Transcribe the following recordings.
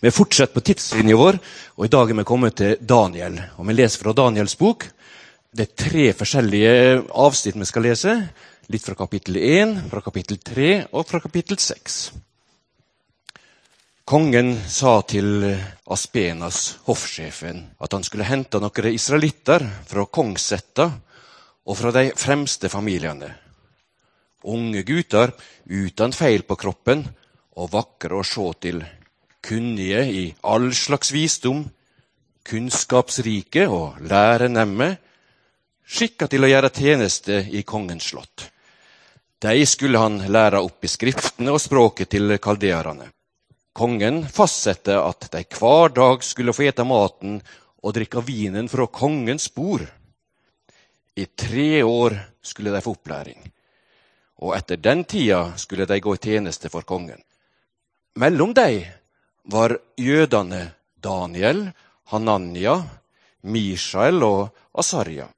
Vi fortsetter på tidslinja vår, og i dag er vi kommet til Daniel. Og Vi leser fra Daniels bok. Det er tre forskjellige avsnitt vi skal lese. Litt fra kapittel 1, fra kapittel 3 og fra kapittel 6. Kongen sa til Aspenas, hoffsjefen, at han skulle hente noen israelitter fra kongssetta og fra de fremste familiene. Unge gutter uten feil på kroppen og vakre å se til kunnige i all slags visdom, kunnskapsrike og lærenemme, skikka til å gjøre tjeneste i kongens slott. De skulle han lære opp i skriftene og språket til kaldeerne. Kongen fastsette at de hver dag skulle få ete maten og drikke vinen fra kongens bord. I tre år skulle de få opplæring, og etter den tida skulle de gå i tjeneste for kongen. Mellom dem var jødene Daniel, Hananya, Mishael og Asarja.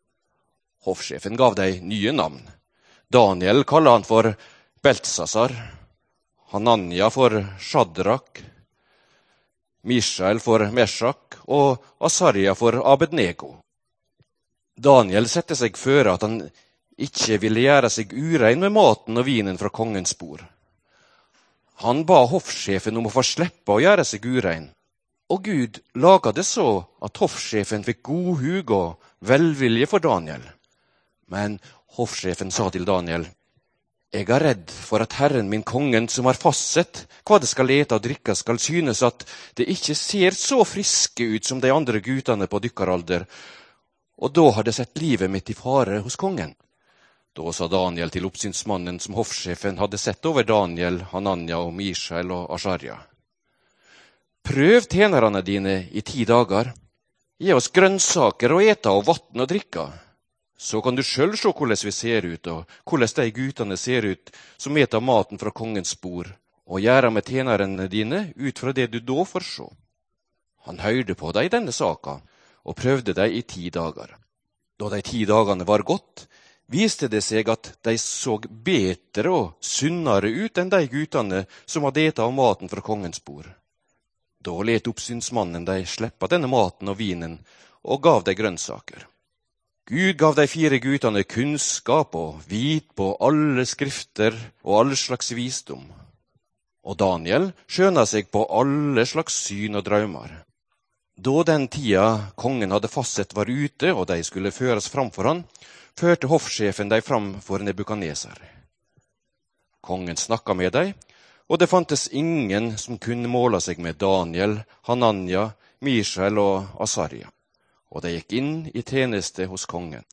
Hoffsjefen gav dem nye navn. Daniel kalte han for Beltsasar, Hananya for Shadrach, Mishael for Meshach og Asarja for Abednego. Daniel setter seg føre at han ikke ville gjøre seg urein med maten og vinen fra kongens bord. Han ba hoffsjefen om å få slippe å gjøre seg urein. Og Gud laga det så at hoffsjefen fikk god hug og velvilje for Daniel. Men hoffsjefen sa til Daniel, jeg er redd for at Herren min kongen, som har fastsett hva det skal ete og drikke, skal synes at det ikke ser så friske ut som de andre guttene på dykkeralder, og da har det sett livet mitt i fare hos kongen. Da sa Daniel til oppsynsmannen som hoffsjefen hadde sett over Daniel, Hananya og Mishael og Asharia. Prøv tjenerne dine i ti dager. Gi oss grønnsaker å ete og vann å drikke. Så kan du sjøl se hvordan vi ser ut, og hvordan de guttene ser ut som eter maten fra kongens bord, og gjøre med tjenerne dine ut fra det du da får se. Han hørte på dem i denne saka, og prøvde dem i ti dager. Da de ti dagene var gått, viste det seg at de så bedre og sunnere ut enn de guttene som hadde ete av maten fra kongens bord. Da let oppsynsmannen de slippe denne maten og vinen, og gav de grønnsaker. Gud gav de fire guttene kunnskap og vit på alle skrifter og all slags visdom. Og Daniel skjøna seg på alle slags syn og drømmer. Da den tida kongen hadde fastsett var ute, og de skulle føres framfor han, førte hoffsjefen de fram for Nebukaneser. Kongen snakka med dem, og det fantes ingen som kunne måle seg med Daniel, Hananya, Mishael og Asarja. Og de gikk inn i tjeneste hos kongen.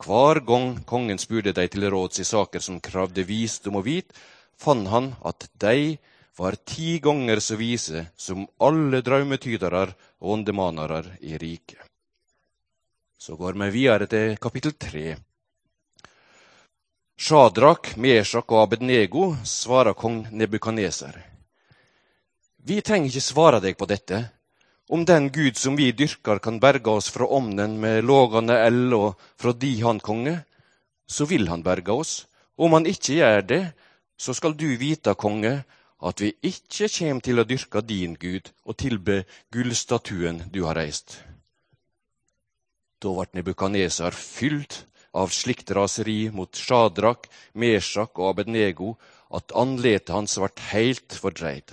Hver gang kongen spurte de til råds i saker som kravde visdom og vit, fant han at de var ti ganger så vise som alle draumetydere og åndemanere i riket. Så går vi videre til kapittel tre. Shadrak, Meshak og Abednego svarer kong Nebukaneser. Vi trenger ikke svare deg på dette. Om den Gud som vi dyrker, kan berge oss fra omnen med lågende eld og fra di han konge, så vil han berge oss. Om han ikke gjør det, så skal du vite, konge, at vi ikke kommer til å dyrke din Gud og tilbe gullstatuen du har reist. Da ble Nebukaneser fylt av slikt raseri mot Shadrak, Meshak og Abednego at andletet hans ble helt fordreid.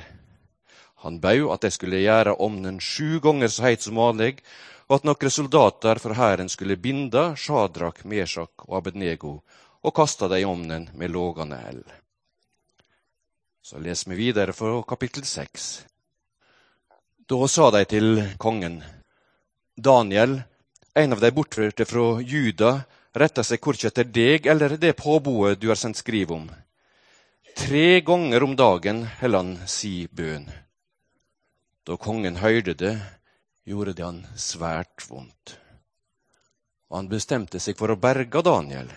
Han bød at de skulle gjøre omnen sju ganger så heit som vanlig, og at noen soldater fra hæren skulle binde Shadrak, Meshak og Abednego og kaste dem i omnen med lågende eld. Så leser vi videre fra kapittel seks. Da sa de til kongen, Daniel, en av de bortførte fra Juda retter seg korkje etter deg eller det påboet du har sendt skriv om. Tre ganger om dagen heller han si bønn. Da kongen hørte det, gjorde det han svært vondt. Og han bestemte seg for å berge Daniel.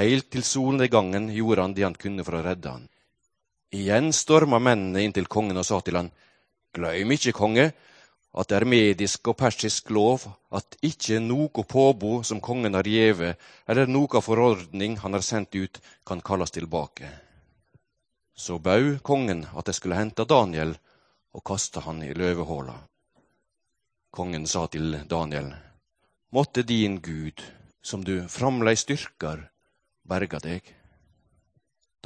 Helt til solnedgangen gjorde han det han kunne for å redde han. Igjen storma mennene inn til kongen og sa til han, Gløym ikke, konge, at det er medisk og persisk lov at ikke noe påbo som kongen har gjeve, eller noe forordning han har sendt ut, kan kalles tilbake. Så bau kongen at de skulle hente Daniel, og kaste han i løvehåla. Kongen sa til Daniel, måtte din Gud, som du framleis styrker, berge deg.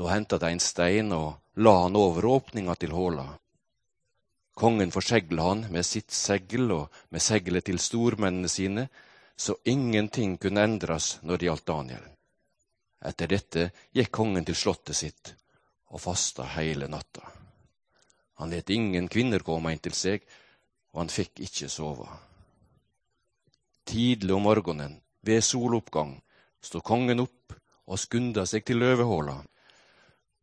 Da henta de en stein og la han over åpninga til håla. Kongen forsegla han med sitt segl og med seglet til stormennene sine, så ingenting kunne endres når det gjaldt Daniel. Etter dette gikk kongen til slottet sitt og fasta hele natta. Han let ingen kvinner komme inn til seg, og han fikk ikke sove. Tidlig om morgenen, ved soloppgang, sto kongen opp og skunda seg til løvehåla.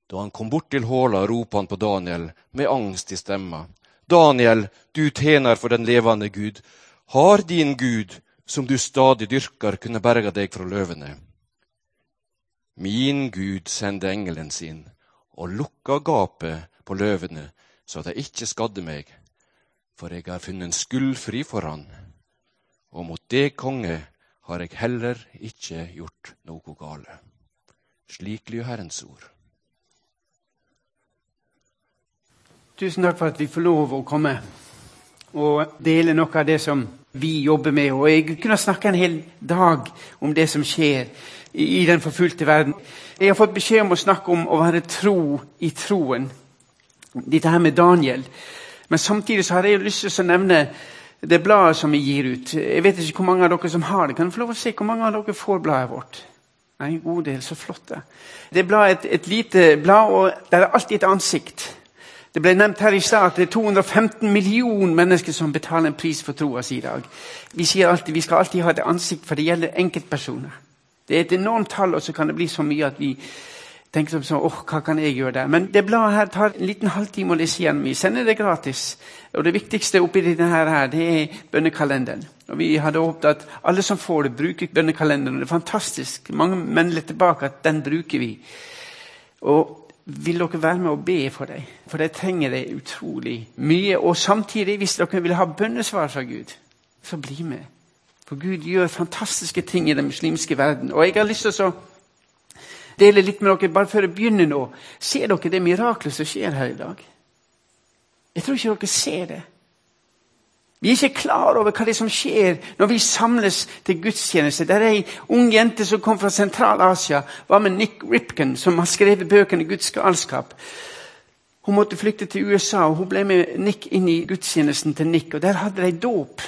Da han kom bort til håla, ropte han på Daniel med angst i stemma. Daniel, du tjener for den levende Gud. Har din Gud, som du stadig dyrker, kunne berga deg fra løvene? Min Gud sendte engelen sin og lukka gapet på løvene, så de ikke skadde meg, for jeg har funnet skuldfri for han. Og mot det, konge, har jeg heller ikke gjort noe gale. Slik lyder Herrens ord. Tusen takk for at vi får lov å komme og dele noe av det som vi jobber med. Og Jeg kunne snakke en hel dag om det som skjer i, den forfulgte verden. Jeg har fått beskjed om å snakke om å være tro i troen. Dette her med Daniel. Men samtidig så har jeg lyst til å nevne det bladet som vi gir ut. Jeg vet ikke hvor mange av dere som har det. Kan jeg få lov å se hvor mange av dere får bladet vårt? En god del. Så flott. Det Det er et, et lite blad, og det er alltid et ansikt. Det ble nevnt her i stad at det er 215 millioner mennesker som betaler en pris for troa si i dag. Vi sier alltid vi skal alltid ha et ansikt, for det gjelder enkeltpersoner. Det er et enormt tall, og så kan det bli så mye at vi tenker sånn, åh, hva kan jeg gjøre der? Men det bladet her tar en liten halvtime å lese igjen. Vi sender det gratis. Og det viktigste oppi denne her, det er bønnekalenderen. Og Vi hadde håpet at alle som får det, bruker bønnekalenderen. Det er fantastisk. Mange melder tilbake at den bruker vi. Og vil dere være med og be for dem? For de trenger det utrolig mye. Og samtidig, hvis dere vil ha bønnesvar fra Gud, så bli med. For Gud gjør fantastiske ting i den muslimske verden. Og jeg har lyst til å dele litt med dere bare før jeg begynner nå. Ser dere det miraklet som skjer her i dag? Jeg tror ikke dere ser det. Vi er ikke klar over hva det er som skjer når vi samles til gudstjeneste. Det er ei ung jente som kom fra Sentral-Asia, var med Nick Ripken, som har skrevet bøkene 'Guds galskap'. Hun måtte flykte til USA, og hun ble med Nick inn i gudstjenesten til Nick. og Der hadde de dåp.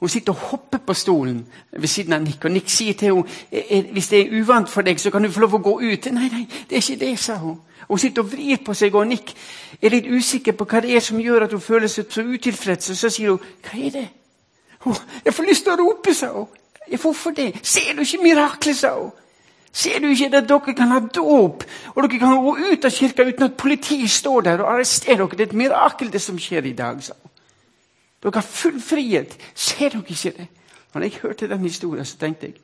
Hun sitter og hopper på stolen ved siden av Nick, og Nick sier til henne hvis det er uvant for deg, så kan du få lov å gå ut. Nei, nei, det er ikke det, sa hun. Hun sitter og vrir på seg, og Nick er litt usikker på hva det er som gjør at hun føler seg så utilfreds. Og så sier hun, 'Hva er det?' Hun, 'Jeg får lyst til å rope', sa hun. 'Hvorfor det?' 'Ser du ikke miraklet', sa hun. Ser du ikke at dere kan ha dåp, og dere kan gå ut av kirka uten at politiet står der og arresterer dere? Det er et mirakel, det som skjer i dag, sa hun. Dere har full frihet. Ser dere ikke det? Når jeg hørte den historien, så tenkte jeg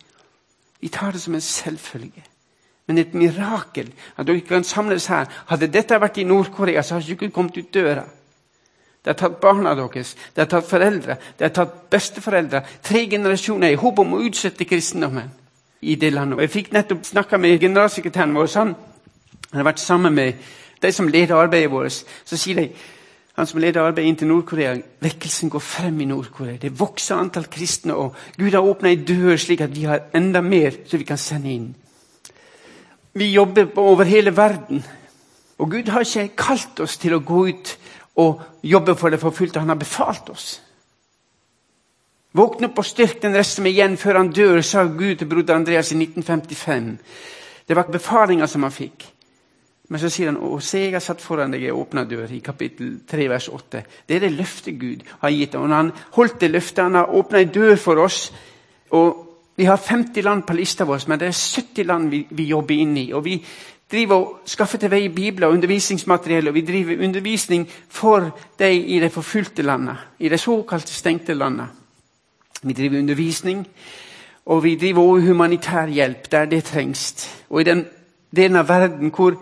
vi tar det som en selvfølge men et mirakel at dere kan samles her. Hadde dette vært i Nord-Korea, så hadde dere ikke kommet ut døra. Det har tatt barna deres, det har tatt foreldre, det har tatt besteforeldre. Tre generasjoner i håp om å utsette kristendommen i det landet. Og Jeg fikk nettopp snakka med generalsekretæren vår. Han har vært sammen med de som leder arbeidet vårt. Så sier de han som leder arbeidet inn til Nord-Korea, vekkelsen går frem i Nord-Korea. Det vokser antall kristne, og Gud har åpna ei dør slik at vi har enda mer som vi kan sende inn. Vi jobber over hele verden. Og Gud har ikke kalt oss til å gå ut og jobbe for det forfulgte. Han har befalt oss. Våkne opp og styrk den resten med igjen før han dør, sa Gud til broder Andreas i 1955. Det var befalinga som han fikk. Men så sier han og se, jeg har satt foran deg ei åpna dør, i kapittel 3, vers 8. Det er det løftet Gud har gitt. Og han holdt det løftet, han har åpna ei dør for oss. Og vi har 50 land på lista vår, men det er 70 land vi, vi jobber inn i. Og vi driver og skaffer til vei bibler og undervisningsmateriell, og vi driver undervisning for de i de forfulgte landene, i de såkalte stengte landene. Vi driver undervisning, og vi driver også humanitær hjelp der det trengs. Og i den delen av verden hvor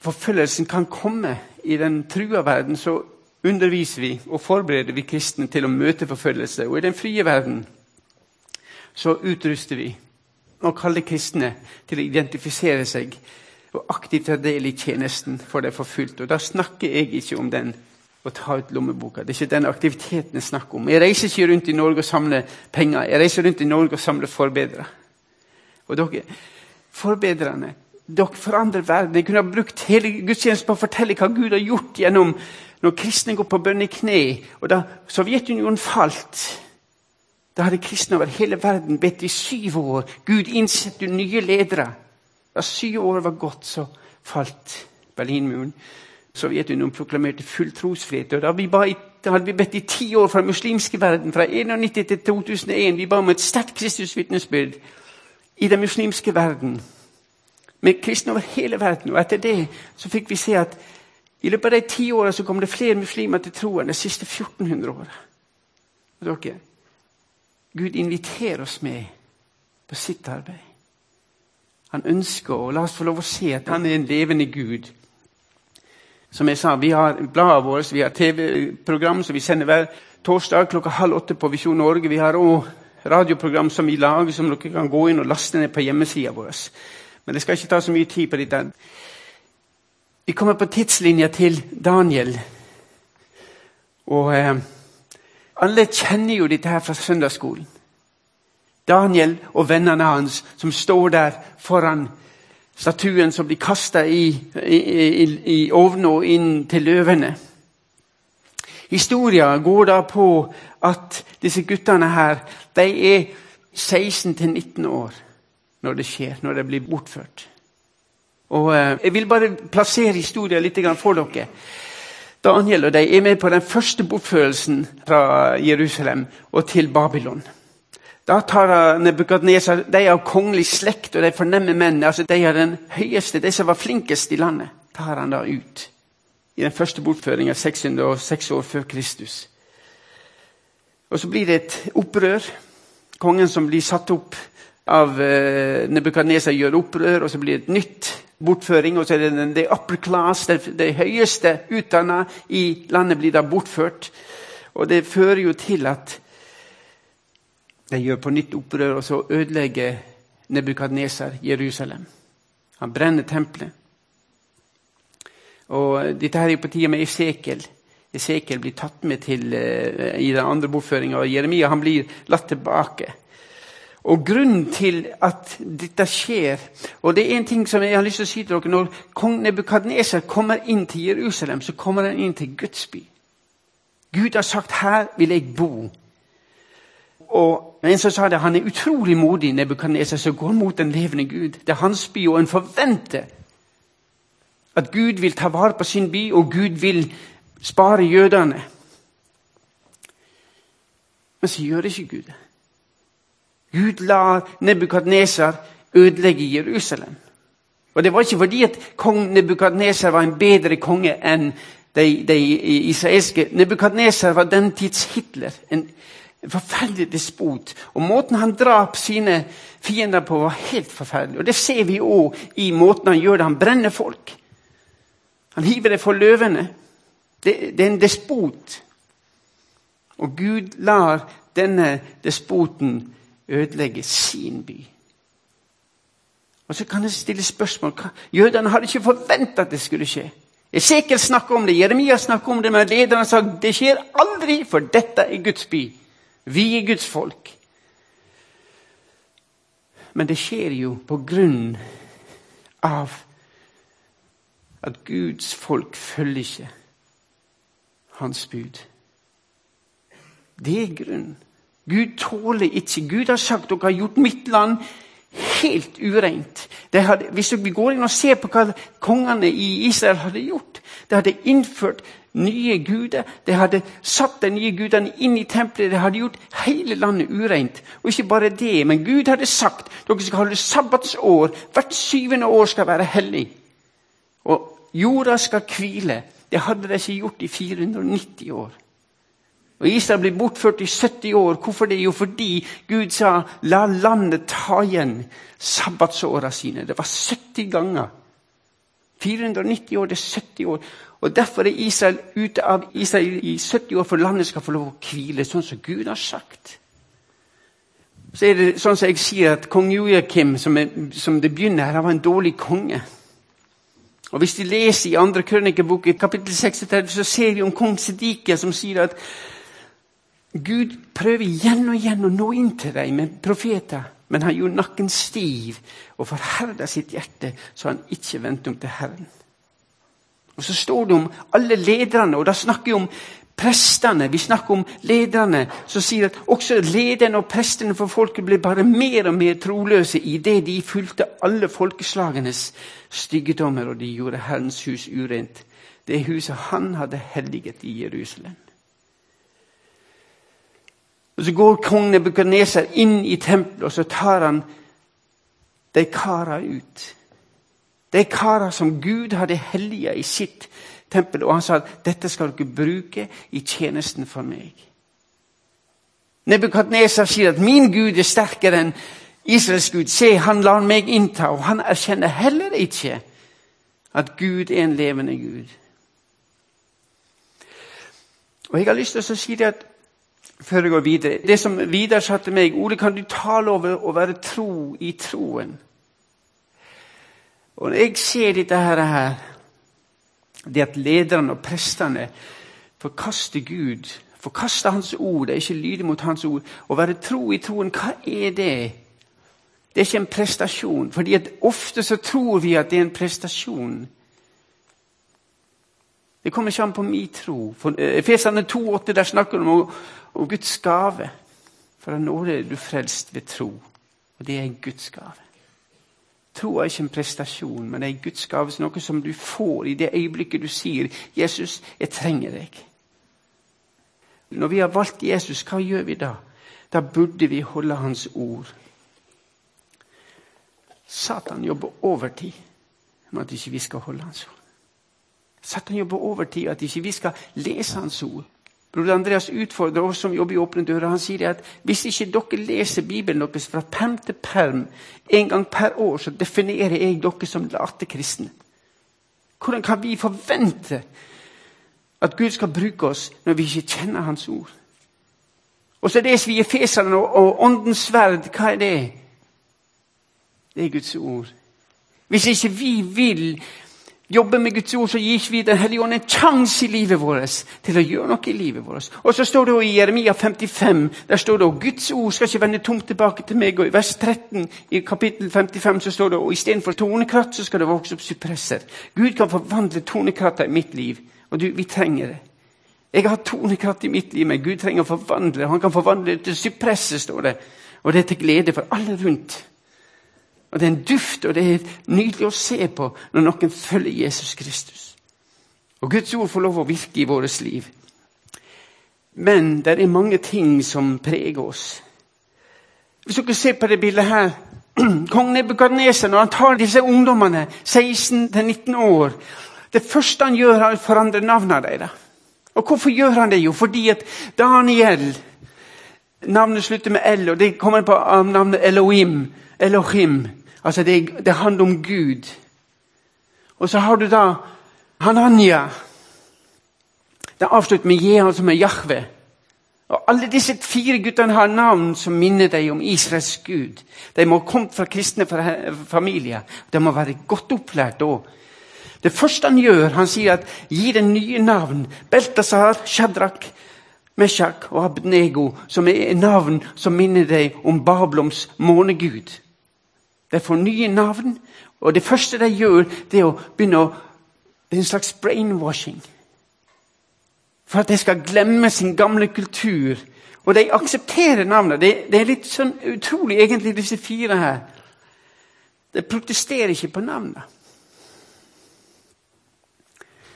forfølgelsen kan komme, i den trua verden, så underviser vi og forbereder vi kristne til å møte forfølgelse. Og i den frie verden så utruster vi og kaller kristne til å identifisere seg og aktivt ta del i tjenesten for det forfulgte. Og da snakker jeg ikke om den å ta ut lommeboka. Det er ikke den aktiviteten jeg snakker om. Jeg reiser ikke rundt i Norge og samler penger. Jeg reiser rundt i Norge og samler forbedrere. Og dere, forbedrerne dere forandrer verden. Jeg kunne ha brukt hele gudstjenesten på å fortelle hva Gud har gjort gjennom når kristne går på bønn i kne. Og da Sovjetunionen falt, da hadde kristne over hele verden bedt i syv år. Gud innsette nye ledere. Da syv år var gått, så falt Berlinmuren. Sovjetunionen proklamerte full trosfrihet. og da, vi ba da hadde vi bedt i ti år fra den muslimske verden, fra 1991 til 2001. Vi ba om et sterkt Kristusvitnesbyrd i den muslimske verden. Med kristne over hele verden. Og etter det så fikk vi se at i løpet av de ti åra kom det flere muslimer til troen de siste 1400 åra. Gud inviterer oss med på sitt arbeid. Han ønsker å la oss få lov å se at han er en levende Gud. Som jeg sa, Vi har bladet vårt, vi har TV-program som vi sender hver torsdag klokka halv åtte på Visjon Norge. Vi har òg radioprogram som vi lager, som dere kan gå inn og laste ned på hjemmesida vår. Men det skal ikke ta så mye tid på dette. Vi kommer på tidslinja til Daniel. Og eh, alle kjenner jo dette her fra søndagsskolen. Daniel og vennene hans som står der foran statuen som blir kasta i, i, i, i ovnen og inn til løvene. Historia går da på at disse guttene her de er 16-19 år når det skjer, når det blir bortført. Og eh, Jeg vil bare plassere historien litt for dere. Daniel og de er med på den første bortførelsen fra Jerusalem og til Babylon. Da tar Nebukadnesar de av kongelig slekt og de fornemme mennene, altså de av den høyeste, de som var flinkest i landet, tar han da ut. I den første bortføringa 606 år før Kristus. Og Så blir det et opprør. Kongen som blir satt opp av eh, Nebukadnesar, gjør opprør, og så blir det et nytt bortføring. Og så er det the upper class, det høyeste utdanna i landet, blir da bortført. Og det fører jo til at de gjør på nytt opprør, og så ødelegger Nebukadnesar Jerusalem. Han brenner tempelet. Og Dette her er på tide med Esekel. Esekel blir tatt med til, uh, i den andre bortføringa, og Jeremia han blir latt tilbake. Og Grunnen til at dette skjer og det er en ting som jeg har lyst til å si til dere, Når kong Nebukadneser kommer inn til Jerusalem, så kommer han inn til Guds by. Gud har sagt 'her vil jeg bo'. Og en som sa det, Han er utrolig modig, Nebukadneser, som går mot den levende Gud. Det er hans by, og en forventer at Gud vil ta vare på sin by, og Gud vil spare jødene. Men så gjør det ikke Gud det. Gud lar Nebukadneser ødelegge Jerusalem. Og Det var ikke fordi at kong Nebukadneser var en bedre konge enn de, de israelske. Nebukadneser var den tids Hitler. En forferdelig despot. Og måten han drap sine fiender på, var helt forferdelig. Og Det ser vi òg i måten han gjør det. Han brenner folk. Han hiver det for løvene. Det, det er en despot. Og Gud lar denne despoten ødelegge sin by. Og Så kan jeg stille spørsmål. Jødene hadde ikke forventa at det skulle skje. Esekiel snakker om det, Jeremia snakker om det, men lederne sa det skjer aldri, for dette er Guds by. Vi er Guds folk. Men det skjer jo på grunn av at Guds folk følger ikke hans bud. Det er grunnen. Gud tåler ikke Gud har sagt dere har gjort mitt land helt ureint. Hvis vi går inn og ser på hva kongene i Israel hadde gjort De hadde innført nye guder. De hadde satt de nye gudene inn i tempelet. De hadde gjort hele landet ureint. Og ikke bare det, men Gud hadde sagt dere skal holde sabbatsår. Hvert syvende år skal være hellig. Og jorda skal hvile. Det hadde de ikke gjort i 490 år. Og Israel ble bortført i 70 år. Hvorfor det? Jo, fordi Gud sa 'la landet ta igjen sabbatsåra sine'. Det var 70 ganger. 490 år, det er 70 år. Og Derfor er Israel ute av Israel i 70 år, for landet skal få lov å hvile, sånn som Gud har sagt. Så er det sånn som jeg sier at Kong Joakim, som, som det begynner her, han var en dårlig konge. Og Hvis de leser i andre krønikebok, kapittel 36, så ser vi om kong Sedike som sier at Gud prøver igjen og igjen å nå inn til deg med profeter, men han gjorde nakken stiv og forherda sitt hjerte, så han ikke vendte om til Herren. Og Så står det om alle lederne, og da snakker vi om prestene. Vi snakker om lederne som sier at også lederne og prestene for folket ble bare mer og mer troløse idet de fulgte alle folkeslagenes styggedommer, og de gjorde Herrens hus urent. Det huset han hadde helliget i Jerusalem. Og Så går kong Nebukadneser inn i tempelet, og så tar han de kara ut. De kara som Gud hadde helliga i sitt tempel. Og han sa dette skal dere bruke i tjenesten for meg. Nebukadneser sier at min Gud er sterkere enn Israels Gud. Se, han lar meg innta. Og han erkjenner heller ikke at Gud er en levende Gud. Og jeg har lyst til å si det at før jeg går videre Det som Vidar sa til meg Ole, kan du tale over å være tro i troen? Og når jeg ser dette her, det at lederne og prestene forkaster Gud, forkaster Hans ord, det er ikke lydig mot Hans ord Å være tro i troen, hva er det? Det er ikke en prestasjon. fordi ofte så tror vi at det er en prestasjon. Det kommer ikke an på min tro. For eh, Efesene 2,8 der snakker de om, om Guds gave. For av nåde er du frelst ved tro. Og det er en Guds gave. Tro er ikke en prestasjon, men det er Guds gave. Noe som du får i det øyeblikket du sier 'Jesus, jeg trenger deg'. Når vi har valgt Jesus, hva gjør vi da? Da burde vi holde Hans ord. Satan jobber overtid med at ikke vi skal holde Hans ord. Satan jobber overtid at ikke vi skal lese Hans ord. Broder Andreas utfordrer oss som jobber i Åpne dører. Han sier at hvis ikke dere leser Bibelen deres fra perm til perm en gang per år, så definerer jeg dere som late kristne. Hvordan kan vi forvente at Gud skal bruke oss når vi ikke kjenner Hans ord? Og så leser vi Efeserne og, og Åndens sverd. Hva er det? Det er Guds ord. Hvis ikke vi vil jobber med Guds ord, så gir vi Den hellige ånd en sjanse i livet vårt til å gjøre noe i livet vårt. Og så står det i Jeremia 55 der står det, og Guds ord skal ikke vende tomt tilbake til meg. Og I vers 13 i kapittel 55 så står det og istedenfor tornekratt så skal det vokse opp suppresser. Gud kan forvandle tornekratter i mitt liv, og du, vi trenger det. Jeg har tornekratt i mitt liv, men Gud trenger å forvandle. Han kan forvandle det til suppresser, står det. Og det er til glede for alle rundt. Og Det er en duft, og det er nydelig å se på når noen følger Jesus Kristus. Og Guds ord får lov å virke i vårt liv. Men det er mange ting som preger oss. Hvis dere ser på det bildet her Kong Nebukadneser, når han tar disse ungdommene, 16-19 år Det første han gjør, er å forandre navnene deres. Og hvorfor gjør han det? Jo, fordi at Daniel Navnet slutter med L, og det kommer på navnet Elohim. Elohim. Altså, det, det handler om Gud. Og så har du da Hananya. Det avslutter med Jehan, som er Jahve. Og Alle disse fire guttene har navn som minner deg om Israels Gud. De må ha kommet fra kristne familier. De må være godt opplært òg. Det første han gjør, han sier at gi dem nye navn. Beltasar, Shadrach, Meshach og Abednego, som er navn som minner deg om Babloms månegud. De får nye navn, og det første de gjør, det er å begynne å Det er en slags brainwashing. For at de skal glemme sin gamle kultur. Og de aksepterer navnet. Det, det er litt sånn utrolig, egentlig, disse fire her. De protesterer ikke på navnet.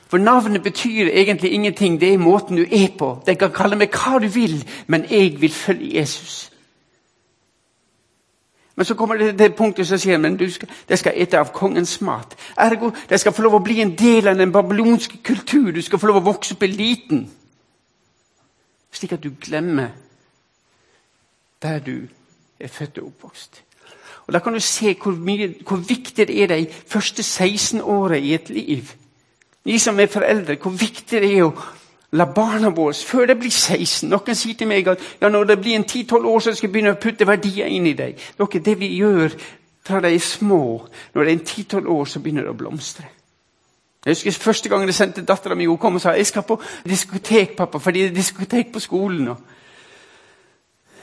For navnet betyr egentlig ingenting. Det er måten du er på. De kan kalle meg hva du vil, men jeg vil følge Jesus. Men så kommer det til det punktet som sier men skal, de skal ete av kongens mat. Ergo, de skal få lov å bli en del av den babylonske kultur. Du skal få lov å vokse opp eliten. Slik at du glemmer der du er født og oppvokst. Og Da kan du se hvor, mye, hvor viktig det er de første 16 åra i et liv. Vi som er foreldre, hvor viktig det er å La barna våre, før de blir 16 Noen sier til meg at ja, når det blir en 10-12 år, så skal jeg begynne å putte verdier inn i deg. Dere, det vi gjør fra de er små, når det er en 10-12 år, så begynner det å blomstre. Jeg husker Første gang jeg sendte dattera mi, kom og sa jeg skal på diskotek, pappa, fordi det er diskotek på skolen.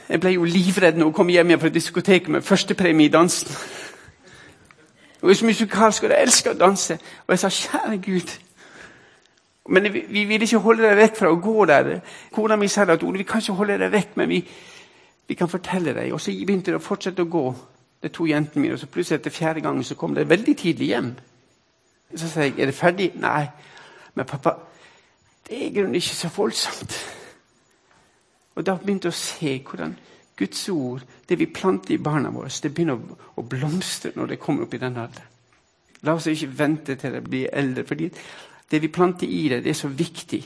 Jeg ble jo livredd når hun kom hjem igjen fra diskoteket med førstepremie i dansen. Hun er så musikalsk, og jeg elsker å danse. Og jeg sa, kjære Gud Men vi, vi vil ikke holde deg vekk fra å gå der. Kona mi sa at vi kan ikke holde deg vekk, men vi, vi kan fortelle deg. Og så begynte det å fortsette å gå, de to jentene mine. Og så plutselig etter fjerde gangen så kom de veldig tidlig hjem. Så sa jeg, er det ferdig? Nei. Men pappa, det er i grunnen ikke så voldsomt. Og da begynte jeg å se hvordan Guds ord, det vi planter i barna våre, det begynner å, blomstre når det kommer opp i den alderen. La oss ikke vente til det blir eldre, fordi det vi planter i det, det er så viktig.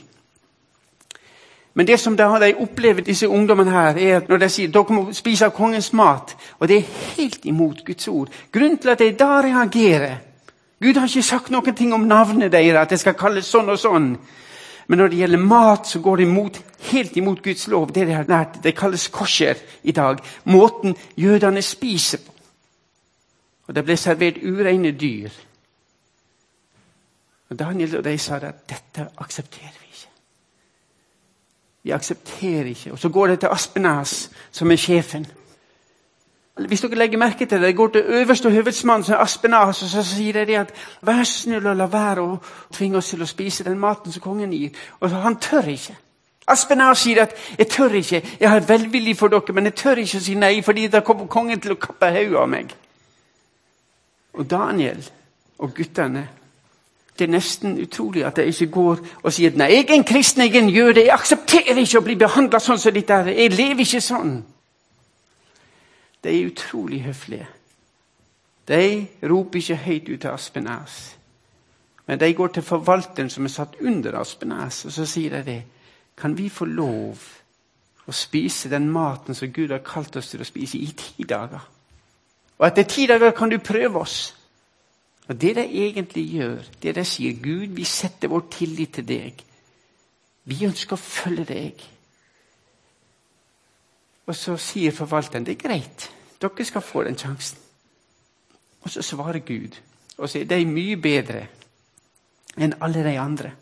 Men det som de opplever, disse ungdommene her, er at når de sier dere må spise av kongens mat, og det er helt imot Guds ord Grunnen til at de da reagerer Gud har ikke sagt noen ting om navnet deres, at det skal kalles sånn og sånn. Men når det gjelder mat, så går det imot, helt imot Guds lov. Det de har lært, det kalles kosher i dag. Måten jødene spiser på. Og Det ble servert ureine dyr. Og Daniel og de sa at dette aksepterer vi ikke. Vi aksepterer ikke. Og Så går det til Aspenas, som er sjefen. Hvis dere legger merke til det, det går til øverste høvedsmann, som er Aspenas, og så sier de at vær snill å la være å tvinge oss til å spise den maten som kongen gir. Og Han tør ikke. Aspenas sier at 'jeg tør ikke, jeg har velvillig for dere', men jeg tør ikke å si nei, fordi da kommer kongen til å kappe hodet av meg. Og Daniel og guttene Det er nesten utrolig at de ikke går og sier 'nei, jeg er en kristen, jeg er en jøde', 'jeg aksepterer ikke å bli behandla sånn som dette', 'jeg lever ikke sånn'. De er utrolig høflige. De roper ikke høyt ut til Aspenas. Men de går til forvalteren som er satt under Aspenas, og så sier de det. Kan vi få lov å spise den maten som Gud har kalt oss til å spise, i ti dager? Og etter ti dager kan du prøve oss. Og Det de egentlig gjør, det de sier Gud, vi setter vår tillit til deg. Vi ønsker å følge deg. Og så sier forvalteren det er greit, dere skal få den sjansen. Og så svarer Gud og sier det er mye bedre enn alle de andre.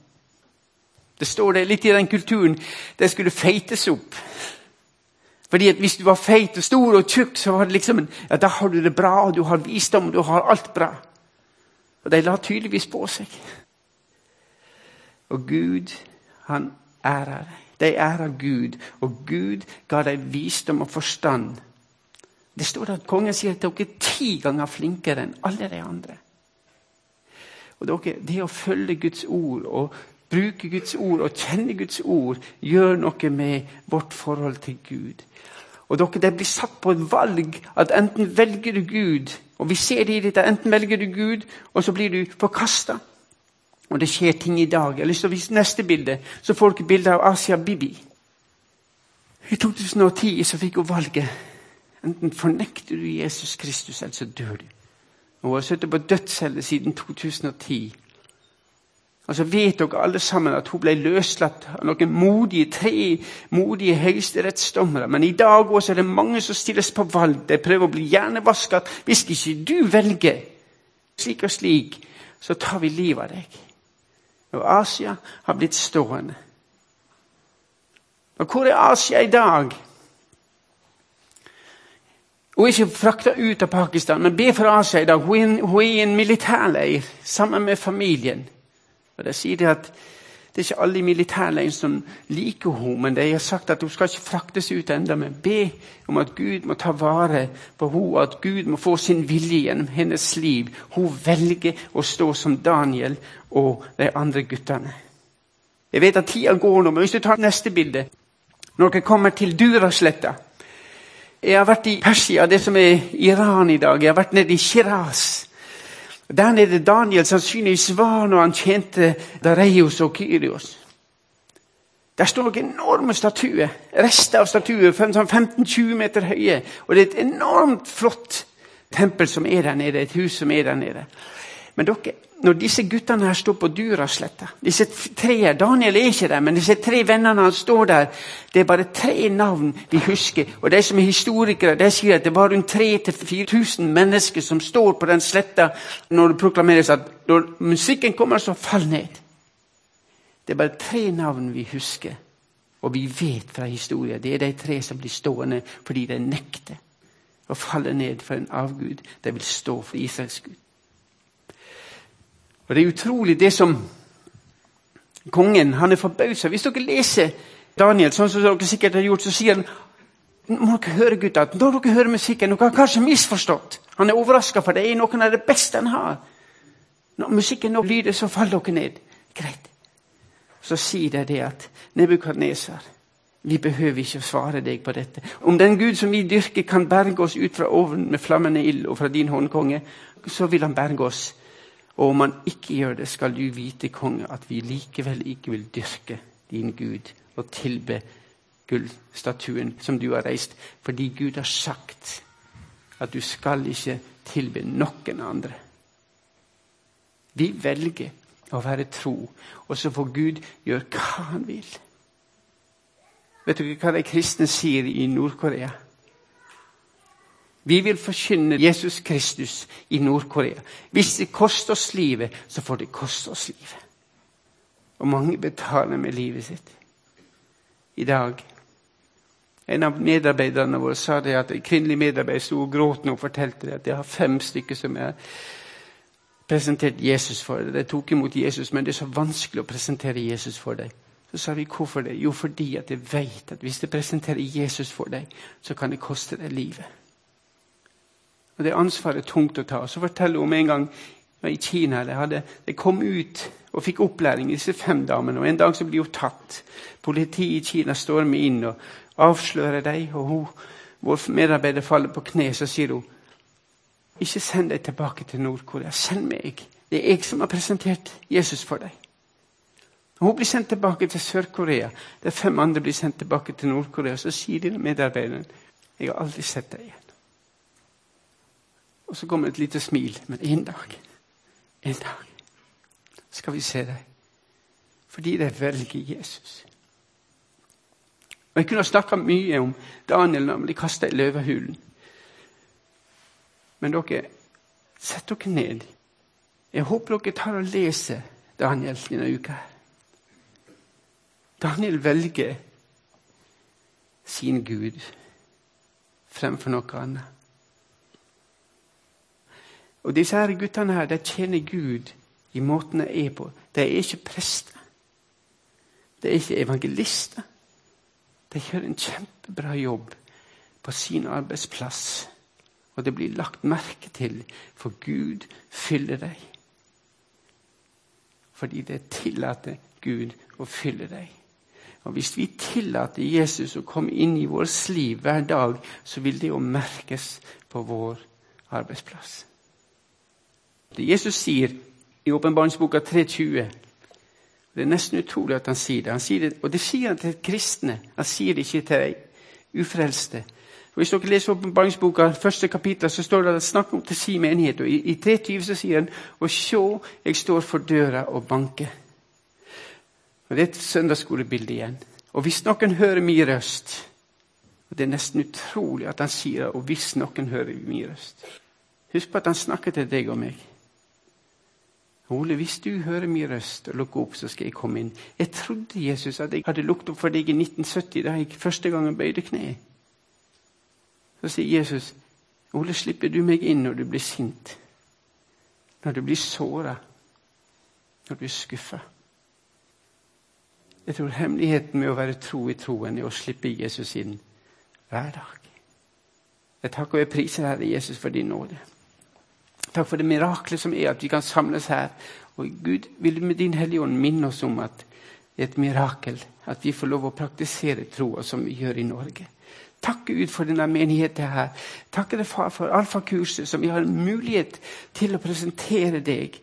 Det står det litt i den kulturen det skulle feites opp. Fordi at Hvis du var feit og stor og tjukk, så var det liksom, ja, da har du det bra, og du har visdom, og du har alt bra. Og de la tydeligvis på seg. Og Gud, han ærer deg. De ærer Gud, og Gud ga dem visdom og forstand. Det står at kongen sier at dere er ti ganger flinkere enn alle de andre. Og dere, Det å følge Guds ord og bruke Guds ord og kjenne Guds ord gjør noe med vårt forhold til Gud. Og dere, Det blir satt på et valg at enten velger du Gud, og vi ser det i dette, enten velger du Gud, og så blir du forkasta. Og det skjer ting i dag. Jeg har lyst til å vise neste bilde. Så får dere bilde av Asia Bibi. I 2010 så fikk hun valget. Enten fornekter du Jesus Kristus, eller så dør du. Hun har sittet på dødscelle siden 2010. Og så vet dere alle sammen at hun ble løslatt av noen modige, tre modige høyesterettsdommere. Men i dag også er det mange som stilles på valg. De prøver å bli hjernevaska. Hvis ikke du velger slik og slik, så tar vi livet av deg. Og Asia har blitt stående. Og hvor er Asia i dag? Hun er ikke frakta ut av Pakistan, men be for Asia i dag. Hun er, i en militærleir sammen med familien. Og De sier at det er ikke alle i militærleiren som liker henne, men de har sagt at hun skal ikke fraktes ut enda, men be om at Gud må ta vare på henne, at Gud må få sin vilje gjennom hennes liv. Hun velger å stå som Daniel og de andre guttene. Jeg vet at tida går nå, men hvis du tar neste bilde Når dere kommer til Durasletta Jeg har vært i Persia, det som er Iran i dag. Jeg har vært nede i Shiraz. Der nede Daniel sannsynligvis var når han tjente Dareios og Kyrios. Der står enorme statuer, rester av statuer, 15-20 sånn meter høye. Og det er et enormt flott tempel som er der nede, et hus som er der nede. Men dere, når disse guttene her står på Durasletta disse tre, Daniel er ikke der, men disse tre vennene hans står der. Det er bare tre navn vi husker. Og De som er historikere, de sier at det var rundt 3000-4000 mennesker som står på den sletta når det proklameres at når musikken kommer, så fall ned. Det er bare tre navn vi husker, og vi vet fra historien. Det er de tre som blir stående fordi de nekter å falle ned for en avgud. De vil stå for Israels Gud. Og Det er utrolig det som kongen han er forbausa. Hvis dere leser Daniel, sånn som dere sikkert har gjort, så sier han må dere høre gutter, når dere hører musikken, dere har kanskje misforstått. Han er overraska, for det er noen av det beste han har. Når musikken nå lyder, så faller dere ned. Greit. Så sier de det at Nebukadneser, vi behøver ikke å svare deg på dette. Om den Gud som vi dyrker, kan berge oss ut fra ovnen med flammende ild og fra din håndkonge, så vil han berge oss. Og om han ikke gjør det, skal du vite, konge, at vi likevel ikke vil dyrke din Gud og tilbe gullstatuen som du har reist, fordi Gud har sagt at du skal ikke tilbe noen andre. Vi velger å være tro, og så får Gud gjøre hva han vil. Vet du hva de kristne sier i Nord-Korea? Vi vil forkynne Jesus Kristus i Nord-Korea. Hvis det koster oss livet, så får det koste oss livet. Og mange betaler med livet sitt. I dag En av medarbeiderne våre sa det at en kvinnelig medarbeider sto og gråt og fortalte det at jeg har fem stykker som jeg har presentert Jesus for deg. De tok imot Jesus, men det er så vanskelig å presentere Jesus for deg. Så sa vi hvorfor det? Jo, fordi at jeg vet at hvis jeg presenterer Jesus for deg, så kan det koste deg livet. Og Det ansvaret er tungt å ta. Så forteller hun om en gang i Kina jeg, hadde, jeg kom ut og fikk opplæring, disse fem damene. og En dag så blir hun tatt. Politiet i Kina stormer inn og avslører dem. og hun, Vår medarbeider faller på kne så sier hun ikke send deg tilbake til Nord-Korea. Send meg. Det er jeg som har presentert Jesus for deg. Hun blir sendt tilbake til Sør-Korea. der fem andre blir sendt tilbake til Nord-Korea. Så sier de medarbeideren jeg har aldri sett deg igjen. Og så kommer et lite smil. Men en dag, en dag skal vi se deg. Fordi de velger Jesus. Og Jeg kunne ha snakka mye om Daniel når han ble kasta i løvehulen. Men dere, sett dere ned. Jeg håper dere tar og leser Daniel denne uka. Daniel velger sin Gud fremfor noe annet. Og disse her guttene her, de tjener Gud i måten de er på. De er ikke prester. De er ikke evangelister. De gjør en kjempebra jobb på sin arbeidsplass. Og det blir lagt merke til, for Gud fyller dem. Fordi det tillater Gud å fylle dem. Og Hvis vi tillater Jesus å komme inn i vårt liv hver dag, så vil det jo merkes på vår arbeidsplass. Det Jesus sier i åpenbaringsboka 3.20 Det er nesten utrolig at han sier det. Han sier det og det sier han til kristne. Han sier det ikke til de ufrelste. Og Hvis dere leser åpenbaringsboka, første kapittel, så står det at snakk om til sin menighet. og I, i 3.20 så sier han og sjå, jeg står for døra og banker. Og Det er et søndagsskolebilde igjen. Og hvis noen hører min røst og Det er nesten utrolig at han sier og hvis noen hører min røst. Husk på at han snakker til deg og meg. Ole, hvis du hører min røst og lukker opp, så skal jeg komme inn. Jeg trodde Jesus at jeg hadde lukket opp for deg i 1970, da jeg første gang bøyde kne. Så sier Jesus, Ole, slipper du meg inn når du blir sint? Når du blir såra? Når du er skuffa? Jeg tror hemmeligheten med å være tro i troen er å slippe Jesus inn hver dag. Jeg takker og priser Herre Jesus for din nåde. Takk for det miraklet som er at vi kan samles her. Og Gud vil med din Hellige Ånd minne oss om at det er et mirakel at vi får lov å praktisere troa som vi gjør i Norge. Takk Gud for denne menigheten her. Takk deg far for alfakurset, som vi har mulighet til å presentere deg.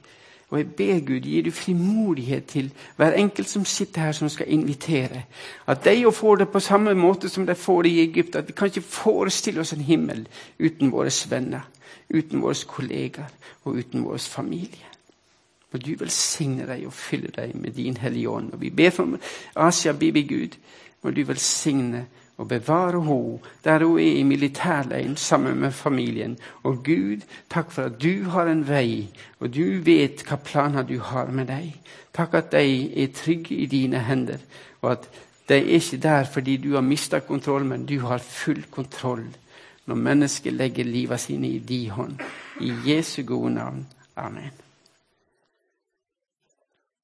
Og jeg ber Gud, gi du frimodighet til hver enkelt som sitter her, som skal invitere. At de får det på samme måte som de får det i Egypt. At vi kan ikke forestille oss en himmel uten våre venner uten våre kollegaer og uten vår familie. Og du velsigne dem og fylle dem med din Hellige Ånd. Og vi ber for Asia Bibi Gud, må du velsigne og bevare henne der hun er i militærleiren sammen med familien. Og Gud, takk for at du har en vei, og du vet hva planer du har med dem. Takk at de er trygge i dine hender, og at de er ikke der fordi du har mista kontroll, men du har full kontroll når mennesket legger livet sine i din hånd. I Jesu gode navn. Amen.